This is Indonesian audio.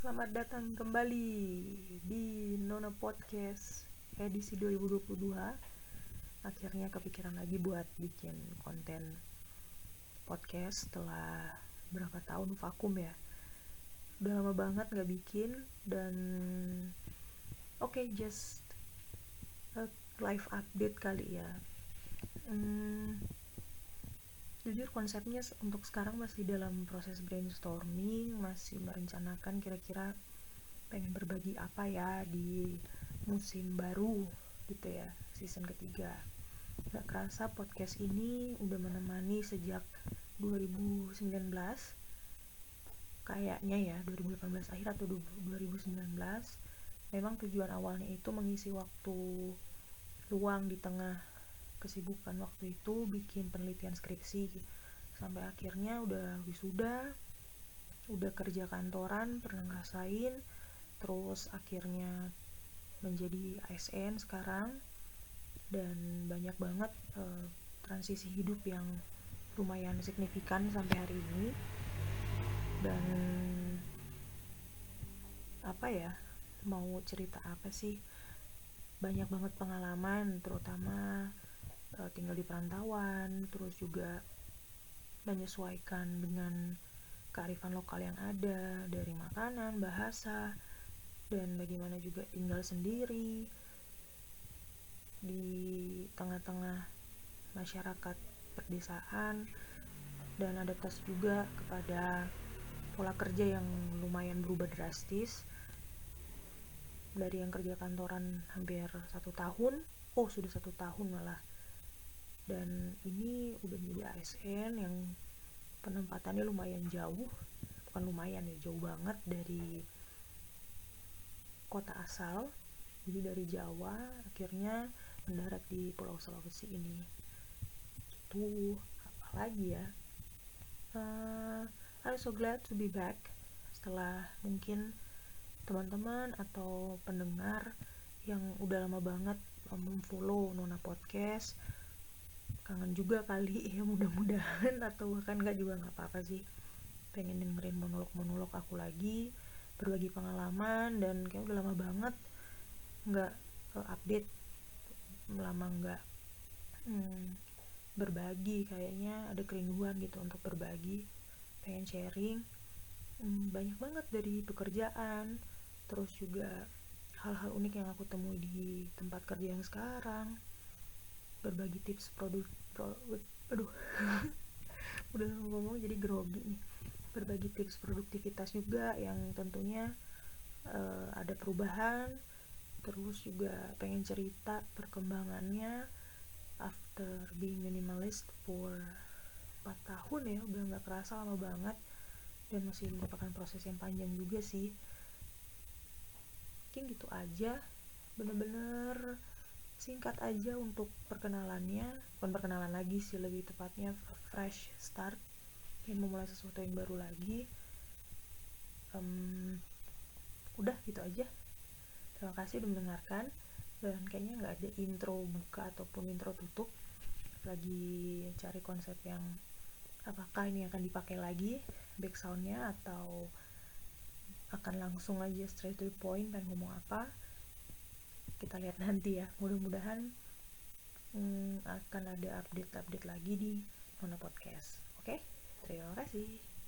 Selamat datang kembali di Nona Podcast edisi 2022 Akhirnya kepikiran lagi buat bikin konten podcast setelah berapa tahun vakum ya. Udah lama banget gak bikin dan oke okay, just a live update kali ya. Hmm, jujur konsepnya untuk sekarang masih dalam proses brainstorming masih merencanakan kira-kira pengen berbagi apa ya di musim baru gitu ya season ketiga. Gak kerasa podcast ini udah menemani sejak 2019 kayaknya ya 2018 akhir atau 2019 memang tujuan awalnya itu mengisi waktu luang di tengah kesibukan waktu itu bikin penelitian skripsi. Sampai akhirnya udah wisuda udah kerja kantoran pernah ngerasain. Terus akhirnya menjadi ASN sekarang. Dan banyak banget uh, transisi hidup yang lumayan signifikan sampai hari ini. Dan apa ya mau cerita apa sih? Banyak banget pengalaman terutama uh, tinggal di perantauan terus juga menyesuaikan dengan kearifan lokal yang ada dari makanan bahasa dan bagaimana juga tinggal sendiri di tengah-tengah masyarakat perdesaan dan adaptasi juga kepada pola kerja yang lumayan berubah drastis. Dari yang kerja kantoran hampir satu tahun oh sudah satu tahun malah dan ini udah menjadi ASN yang penempatannya lumayan jauh. Bukan lumayan ya jauh banget dari kota asal. Jadi dari Jawa akhirnya mendarat di Pulau Sulawesi ini. Itu apa lagi ya? Uh, I'm so glad to be back. Setelah mungkin teman-teman atau pendengar yang udah lama banget memfollow Nona Podcast kangen juga kali ya mudah-mudahan atau bahkan nggak juga nggak apa-apa sih. Pengen dengerin monolog-monolog aku lagi berbagi pengalaman dan kayak udah lama banget nggak uh, update lama nggak hmm, berbagi kayaknya ada kerinduan gitu untuk berbagi pengen sharing hmm, banyak banget dari pekerjaan terus juga hal-hal unik yang aku temui di tempat kerja yang sekarang berbagi tips produk pro, aduh. Udah ngomong jadi grogi nih. Berbagi tips produktivitas juga yang tentunya uh, ada perubahan. Terus juga pengen cerita perkembangannya after being minimalist for 4 tahun ya udah nggak kerasa lama banget. Dan masih merupakan proses yang panjang juga sih. Mungkin gitu aja. Bener-bener singkat aja untuk perkenalannya. Bukan perkenalan lagi sih lebih tepatnya fresh start. Ingin memulai sesuatu yang baru lagi. Um, udah gitu aja. Terima kasih udah mendengarkan. Dan kayaknya nggak ada intro buka ataupun intro tutup. Lagi cari konsep yang apakah ini akan dipakai lagi backsoundnya atau akan langsung aja straight to the point dan ngomong apa kita lihat nanti ya. Mudah-mudahan hmm, akan ada update-update lagi di Nona Podcast. Oke? Okay? terima kasih